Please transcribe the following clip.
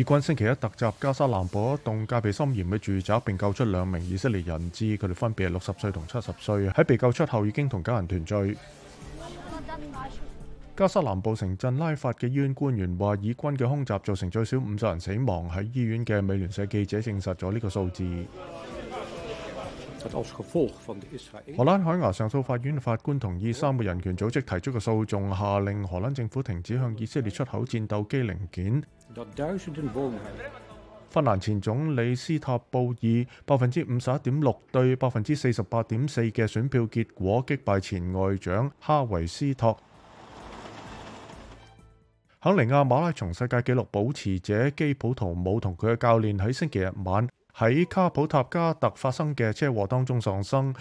以军星期一突袭加沙南部一栋戒备森严嘅住宅，并救出两名以色列人质，佢哋分别六十岁同七十岁。喺被救出后，已经同家人团聚。加沙南部城镇拉法嘅医院官员话，以军嘅空袭造成最少五十人死亡。喺医院嘅美联社记者证实咗呢个数字。荷兰海牙上诉法院法官同意三个人权组织提出嘅诉讼，下令荷兰政府停止向以色列出口战斗机零件。芬蘭前總理斯塔布以百分之五十一點六對百分之四十八點四嘅選票結果擊敗前外長哈維斯托。肯尼亞馬拉松世界紀錄保持者基普圖姆同佢嘅教練喺星期日晚喺卡普塔加特發生嘅車禍當中喪生。